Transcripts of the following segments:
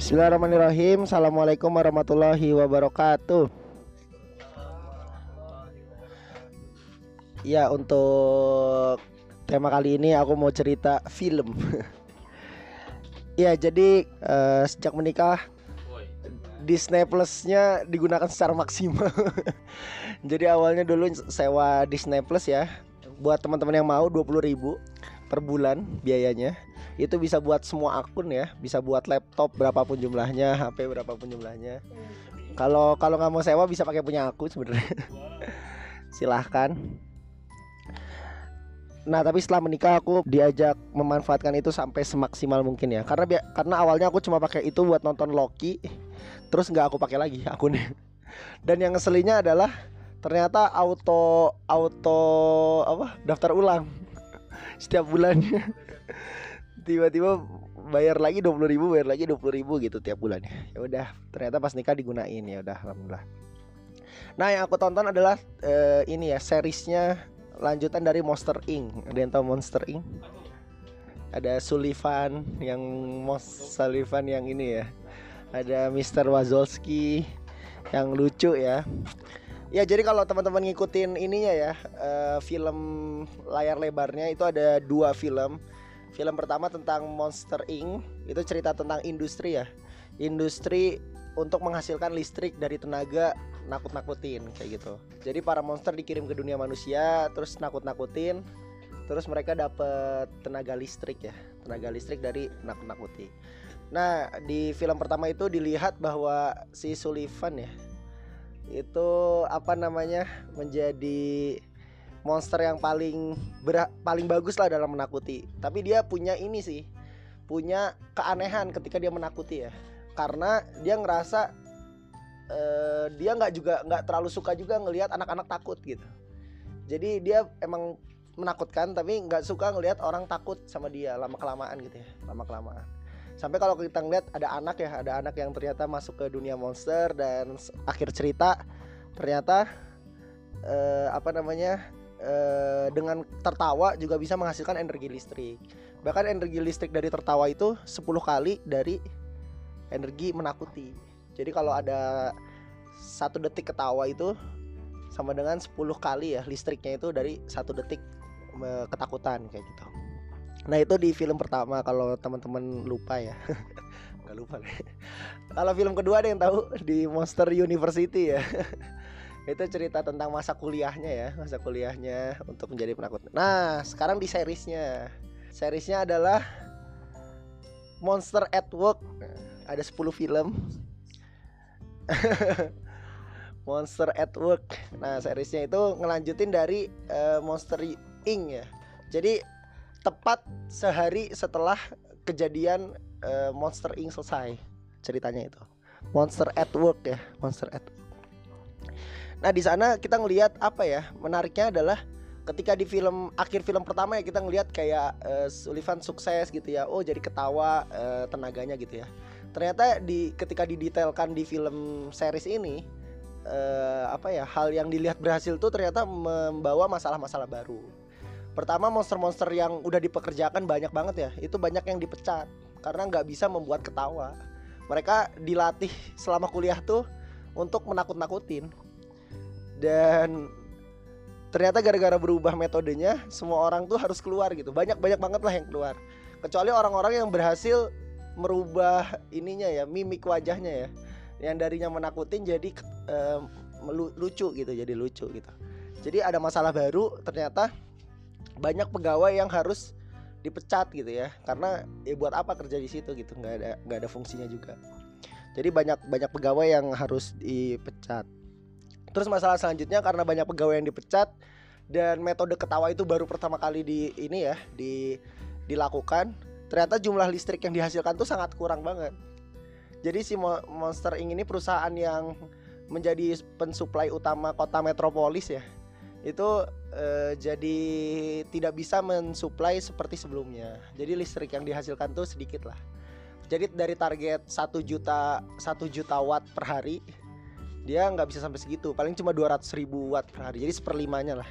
Bismillahirrahmanirrahim Assalamualaikum warahmatullahi wabarakatuh Ya untuk tema kali ini aku mau cerita film Ya jadi uh, sejak menikah Disney Plus-nya digunakan secara maksimal. Jadi awalnya dulu sewa Disney Plus ya. Buat teman-teman yang mau 20.000 per bulan biayanya. Itu bisa buat semua akun ya, bisa buat laptop berapapun jumlahnya, HP berapapun jumlahnya. Kalau kalau nggak mau sewa bisa pakai punya aku sebenarnya. Silahkan. Nah tapi setelah menikah aku diajak memanfaatkan itu sampai semaksimal mungkin ya Karena karena awalnya aku cuma pakai itu buat nonton Loki Terus nggak aku pakai lagi akunnya Dan yang ngeselinnya adalah Ternyata auto auto apa daftar ulang setiap bulannya tiba-tiba bayar lagi dua puluh ribu bayar lagi dua puluh ribu gitu tiap bulannya ya udah ternyata pas nikah digunain ya udah alhamdulillah nah yang aku tonton adalah uh, ini ya seriesnya lanjutan dari Monster Inc. Ada yang tahu Monster Inc? Ada Sullivan yang Mos Sullivan yang ini ya. Ada Mr. Wazowski yang lucu ya. Ya jadi kalau teman-teman ngikutin ininya ya uh, film layar lebarnya itu ada dua film. Film pertama tentang Monster Inc. itu cerita tentang industri ya. Industri untuk menghasilkan listrik dari tenaga nakut-nakutin kayak gitu. Jadi para monster dikirim ke dunia manusia terus nakut-nakutin terus mereka dapat tenaga listrik ya, tenaga listrik dari nakut-nakuti. Nah, di film pertama itu dilihat bahwa si Sullivan ya itu apa namanya menjadi monster yang paling ber paling bagus lah dalam menakuti. Tapi dia punya ini sih, punya keanehan ketika dia menakuti ya. Karena dia ngerasa uh, dia nggak juga nggak terlalu suka juga ngelihat anak-anak takut gitu jadi dia emang menakutkan tapi nggak suka ngelihat orang takut sama dia lama kelamaan gitu ya lama kelamaan sampai kalau kita ngeliat ada anak ya ada anak yang ternyata masuk ke dunia monster dan akhir cerita ternyata uh, apa namanya uh, dengan tertawa juga bisa menghasilkan energi listrik bahkan energi listrik dari tertawa itu 10 kali dari energi menakuti jadi kalau ada satu detik ketawa itu sama dengan 10 kali ya listriknya itu dari satu detik ketakutan kayak gitu. Nah itu di film pertama kalau teman-teman lupa ya. Nggak lupa. Kalau film kedua ada yang tahu? Di Monster University ya. Itu cerita tentang masa kuliahnya ya masa kuliahnya untuk menjadi penakut. Nah sekarang di seriesnya seriesnya adalah Monster at Work. Ada 10 film. Monster at Work. Nah, seriesnya itu ngelanjutin dari uh, Monster Inc. ya. Jadi tepat sehari setelah kejadian uh, Monster Inc selesai ceritanya itu. Monster at Work ya, Monster at. Nah, di sana kita ngelihat apa ya? Menariknya adalah ketika di film akhir film pertama ya kita ngelihat kayak uh, Sullivan sukses gitu ya. Oh, jadi ketawa uh, tenaganya gitu ya ternyata di ketika didetailkan di film series ini uh, apa ya hal yang dilihat berhasil tuh ternyata membawa masalah-masalah baru pertama monster-monster yang udah dipekerjakan banyak banget ya. Itu banyak yang dipecat karena nggak bisa membuat ketawa. Mereka dilatih selama kuliah tuh untuk menakut-nakutin. Dan ternyata gara-gara berubah metodenya semua orang tuh harus keluar gitu. Banyak banyak banget lah yang keluar. Kecuali orang-orang yang berhasil merubah ininya ya mimik wajahnya ya. Yang darinya menakutin jadi uh, lucu gitu jadi lucu gitu. Jadi ada masalah baru ternyata banyak pegawai yang harus dipecat gitu ya karena ya buat apa kerja di situ gitu nggak ada nggak ada fungsinya juga jadi banyak banyak pegawai yang harus dipecat terus masalah selanjutnya karena banyak pegawai yang dipecat dan metode ketawa itu baru pertama kali di ini ya di dilakukan ternyata jumlah listrik yang dihasilkan tuh sangat kurang banget. Jadi si Monster Inc ini perusahaan yang menjadi pensuplai utama kota metropolis ya. Itu eh, jadi tidak bisa mensuplai seperti sebelumnya. Jadi listrik yang dihasilkan tuh sedikit lah. Jadi dari target 1 juta 1 juta watt per hari dia nggak bisa sampai segitu. Paling cuma 200 ribu watt per hari. Jadi seperlimanya lah.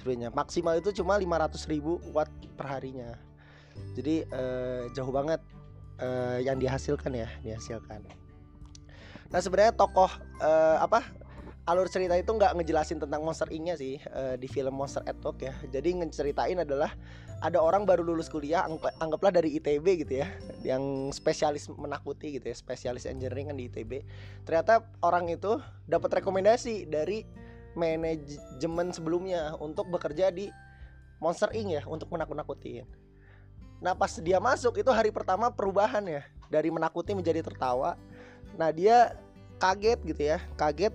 Sebenarnya maksimal itu cuma 500 ribu watt per harinya jadi uh, jauh banget uh, yang dihasilkan ya dihasilkan nah sebenarnya tokoh uh, apa alur cerita itu nggak ngejelasin tentang Monster Inc-nya sih uh, di film Monster at Talk ya. Jadi ngeceritain adalah ada orang baru lulus kuliah anggaplah dari ITB gitu ya, yang spesialis menakuti gitu ya, spesialis engineering kan di ITB. Ternyata orang itu dapat rekomendasi dari manajemen sebelumnya untuk bekerja di Monster Inc ya untuk menakut-nakutin. Nah pas dia masuk itu hari pertama perubahan ya dari menakuti menjadi tertawa. Nah dia kaget gitu ya, kaget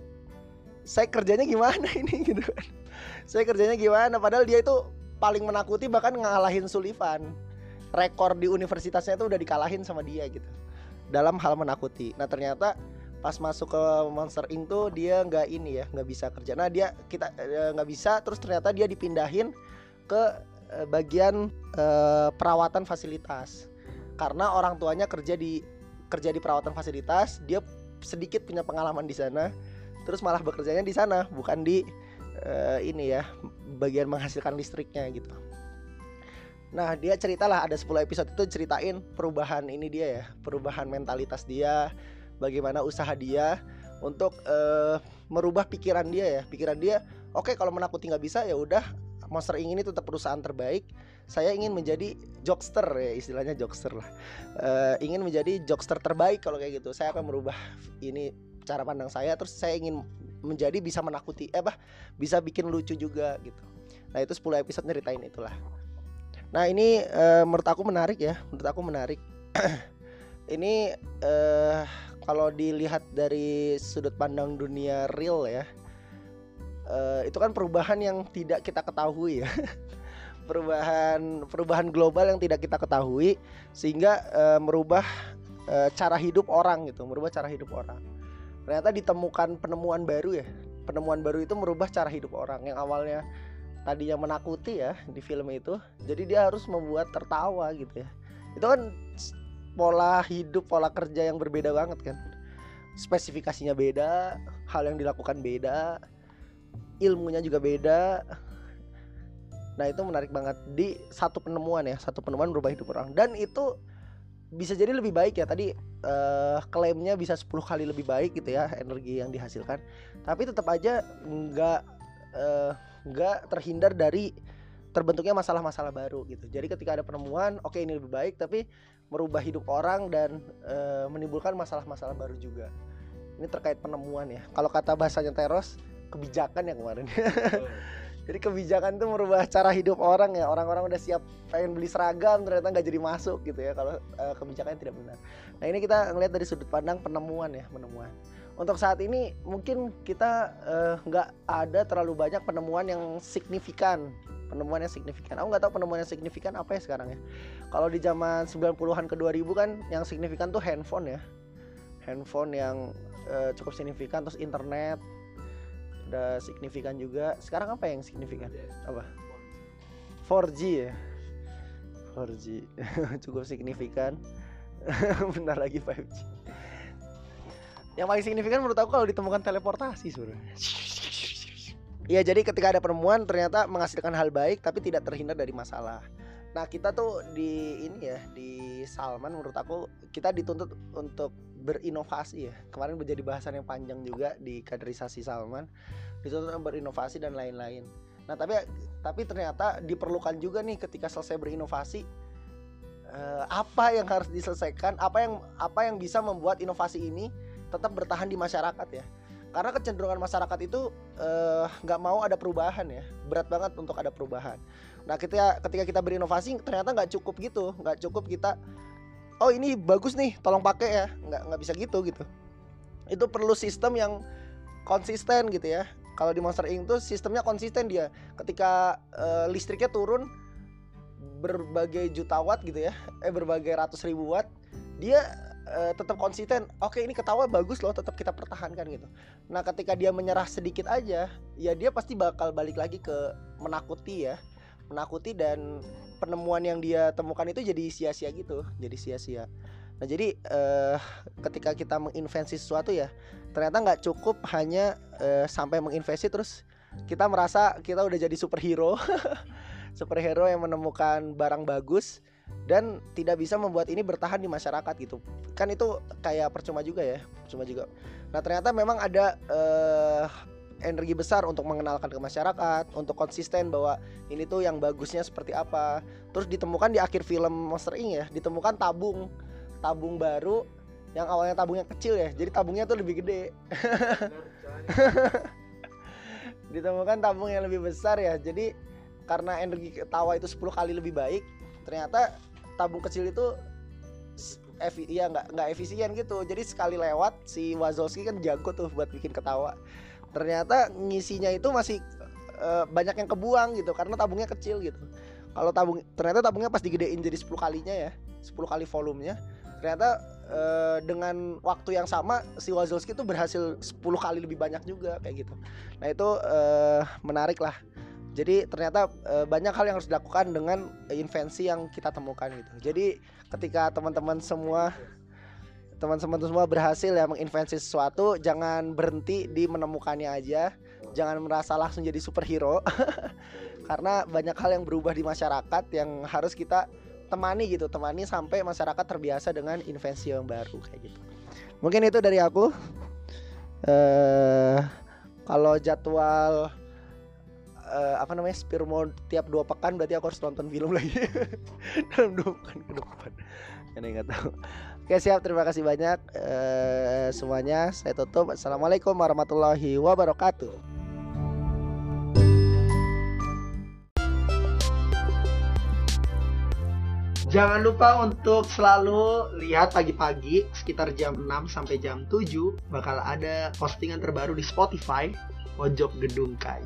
saya kerjanya gimana ini? Gitu kan. Saya kerjanya gimana? Padahal dia itu paling menakuti bahkan ngalahin Sullivan. Rekor di universitasnya itu udah dikalahin sama dia gitu. Dalam hal menakuti. Nah ternyata pas masuk ke Monster Inc tuh dia nggak ini ya nggak bisa kerja. Nah dia kita eh, nggak bisa terus ternyata dia dipindahin ke eh, bagian uh, perawatan fasilitas. Karena orang tuanya kerja di kerja di perawatan fasilitas dia sedikit punya pengalaman di sana terus malah bekerjanya di sana bukan di uh, ini ya bagian menghasilkan listriknya gitu. Nah dia ceritalah ada 10 episode itu ceritain perubahan ini dia ya perubahan mentalitas dia bagaimana usaha dia untuk uh, merubah pikiran dia ya. Pikiran dia oke okay, kalau menakuti nggak bisa ya udah Monster Inc ini tetap perusahaan terbaik. Saya ingin menjadi jokster ya istilahnya jokster lah. Uh, ingin menjadi jokster terbaik kalau kayak gitu. Saya akan merubah ini cara pandang saya terus saya ingin menjadi bisa menakuti eh apa bisa bikin lucu juga gitu. Nah itu 10 episode nyeritain itulah. Nah ini uh, menurut aku menarik ya menurut aku menarik. Ini uh, kalau dilihat dari sudut pandang dunia real ya uh, itu kan perubahan yang tidak kita ketahui ya. Perubahan perubahan global yang tidak kita ketahui sehingga uh, merubah uh, cara hidup orang gitu merubah cara hidup orang ternyata ditemukan penemuan baru ya. Penemuan baru itu merubah cara hidup orang yang awalnya tadinya menakuti ya di film itu. Jadi dia harus membuat tertawa gitu ya. Itu kan pola hidup pola kerja yang berbeda banget kan. Spesifikasinya beda hal yang dilakukan beda ilmunya juga beda. Nah itu menarik banget. Di satu penemuan ya satu penemuan berubah hidup orang. Dan itu bisa jadi lebih baik ya. Tadi uh, klaimnya bisa 10 kali lebih baik gitu ya energi yang dihasilkan. Tapi tetap aja nggak uh, nggak terhindar dari terbentuknya masalah-masalah baru gitu. Jadi ketika ada penemuan oke okay, ini lebih baik tapi merubah hidup orang dan uh, menimbulkan masalah-masalah baru juga. Ini terkait penemuan ya. Kalau kata bahasanya Teros kebijakan ya kemarin jadi kebijakan itu merubah cara hidup orang ya. Orang-orang udah siap pengen beli seragam ternyata nggak jadi masuk gitu ya kalau uh, kebijakannya tidak benar. Nah ini kita ngelihat dari sudut pandang penemuan ya penemuan. Untuk saat ini mungkin kita eh, nggak uh, ada terlalu banyak penemuan yang signifikan. Penemuan yang signifikan. Aku nggak tahu penemuan yang signifikan apa ya sekarang ya. Kalau di zaman 90-an ke 2000 kan yang signifikan tuh handphone ya. Handphone yang uh, cukup signifikan terus internet udah signifikan juga. Sekarang apa yang signifikan? Apa? 4G ya? 4G cukup signifikan. Bentar lagi 5G yang paling signifikan menurut aku kalau ditemukan teleportasi sebenarnya. Iya jadi ketika ada penemuan ternyata menghasilkan hal baik tapi tidak terhindar dari masalah. Nah kita tuh di ini ya di Salman menurut aku kita dituntut untuk berinovasi ya. Kemarin menjadi bahasan yang panjang juga di kaderisasi Salman. Dituntut berinovasi dan lain-lain. Nah tapi tapi ternyata diperlukan juga nih ketika selesai berinovasi eh, apa yang harus diselesaikan apa yang apa yang bisa membuat inovasi ini tetap bertahan di masyarakat ya karena kecenderungan masyarakat itu eh, nggak mau ada perubahan ya. Berat banget untuk ada perubahan. Nah ketika ketika kita berinovasi ternyata nggak cukup gitu. Nggak cukup kita oh ini bagus nih tolong pakai ya. Nggak nggak bisa gitu gitu. Itu perlu sistem yang konsisten gitu ya. Kalau di Monster Inc tuh sistemnya konsisten dia. Ketika uh, listriknya turun berbagai juta watt gitu ya. Eh berbagai ratus ribu watt dia uh, tetap konsisten. Oke ini ketawa bagus loh tetap kita pertahankan gitu. Nah ketika dia menyerah sedikit aja ya dia pasti bakal balik lagi ke menakuti ya. Menakuti dan penemuan yang dia temukan itu jadi sia-sia gitu jadi sia-sia. Nah jadi uh, ketika kita menginventi sesuatu ya ternyata nggak cukup hanya uh, sampai menginvesti terus kita merasa kita udah jadi superhero. Superhero yang menemukan barang bagus dan tidak bisa membuat ini bertahan di masyarakat gitu. Kan itu kayak percuma juga ya percuma juga. Nah ternyata memang ada uh, energi besar untuk mengenalkan ke masyarakat untuk konsisten bahwa ini tuh yang bagusnya seperti apa. Terus ditemukan di akhir film Monster Inc ya ditemukan tabung tabung baru yang awalnya tabungnya kecil ya jadi tabungnya tuh lebih gede. Ditemukan tabung yang lebih besar ya jadi karena energi ketawa itu 10 kali lebih baik ternyata tabung kecil itu evi ya nggak nggak efisien gitu. Jadi sekali lewat si Wazowski kan jago tuh buat bikin ketawa. Ternyata ngisinya itu masih uh, banyak yang kebuang gitu karena tabungnya kecil gitu. Kalau tabung ternyata tabungnya pas digedein jadi 10 kalinya ya 10 kali volumenya ternyata uh, dengan waktu yang sama si Wazowski itu berhasil 10 kali lebih banyak juga kayak gitu. Nah itu uh, menarik lah jadi ternyata e, banyak hal yang harus dilakukan dengan invensi yang kita temukan gitu. Jadi ketika teman-teman semua teman-teman semua berhasil ya menginvensi sesuatu, jangan berhenti di menemukannya aja. Jangan merasa langsung jadi superhero. Karena banyak hal yang berubah di masyarakat yang harus kita temani gitu, temani sampai masyarakat terbiasa dengan invensi yang baru kayak gitu. Mungkin itu dari aku. Eh kalau jadwal uh, apa namanya Spirmo tiap dua pekan berarti aku harus nonton film lagi dalam dua pekan ke depan. Ini nggak tahu. Oke siap. Terima kasih banyak uh, semuanya. Saya tutup. Assalamualaikum warahmatullahi wabarakatuh. Jangan lupa untuk selalu lihat pagi-pagi sekitar jam 6 sampai jam 7 bakal ada postingan terbaru di Spotify Pojok Gedung Kai.